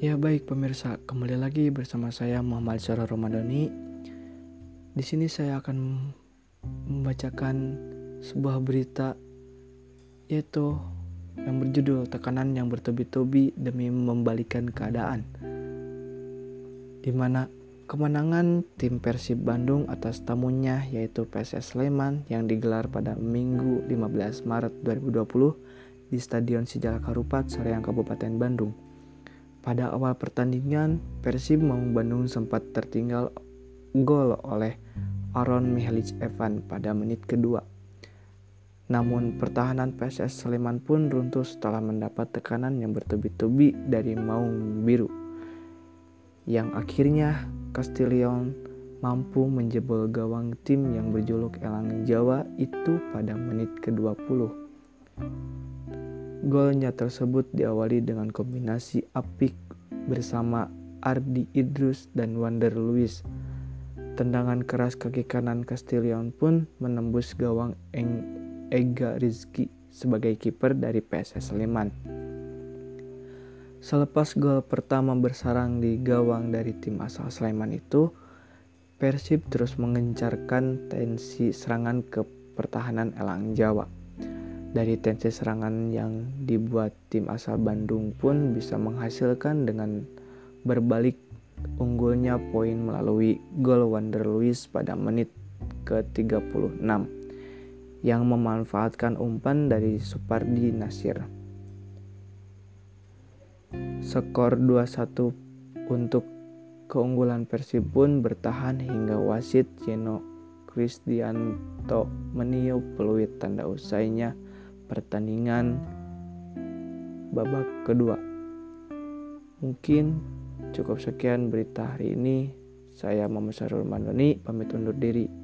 Ya baik pemirsa, kembali lagi bersama saya Muhammad Syara Ramadhani. Di sini saya akan membacakan sebuah berita yaitu yang berjudul tekanan yang bertubi-tubi demi membalikan keadaan. Di mana kemenangan tim Persib Bandung atas tamunya yaitu PSS Sleman yang digelar pada Minggu 15 Maret 2020 di Stadion Sijalak Harupat, Sareang Kabupaten Bandung pada awal pertandingan, Persib Maung Bandung sempat tertinggal gol oleh Aaron Mihelic Evan pada menit kedua. Namun pertahanan PSS Sleman pun runtuh setelah mendapat tekanan yang bertubi-tubi dari Maung Biru. Yang akhirnya Castillion mampu menjebol gawang tim yang berjuluk Elang Jawa itu pada menit ke-20. Golnya tersebut diawali dengan kombinasi apik bersama Ardi Idrus dan Wander Luis. Tendangan keras kaki kanan Castillion pun menembus gawang Eng Ega Rizky sebagai kiper dari PSS Sleman. Selepas gol pertama bersarang di gawang dari tim asal Sleman itu, Persib terus mengencarkan tensi serangan ke pertahanan Elang Jawa. Dari tensi serangan yang dibuat tim asal Bandung pun bisa menghasilkan dengan berbalik unggulnya poin melalui gol Wander Luis pada menit ke-36 yang memanfaatkan umpan dari Supardi Nasir. Skor 2-1 untuk keunggulan Persib pun bertahan hingga wasit Jeno Kristianto meniup peluit tanda usainya pertandingan babak kedua. Mungkin cukup sekian berita hari ini. Saya Muhammad Sarul Mandoni pamit undur diri.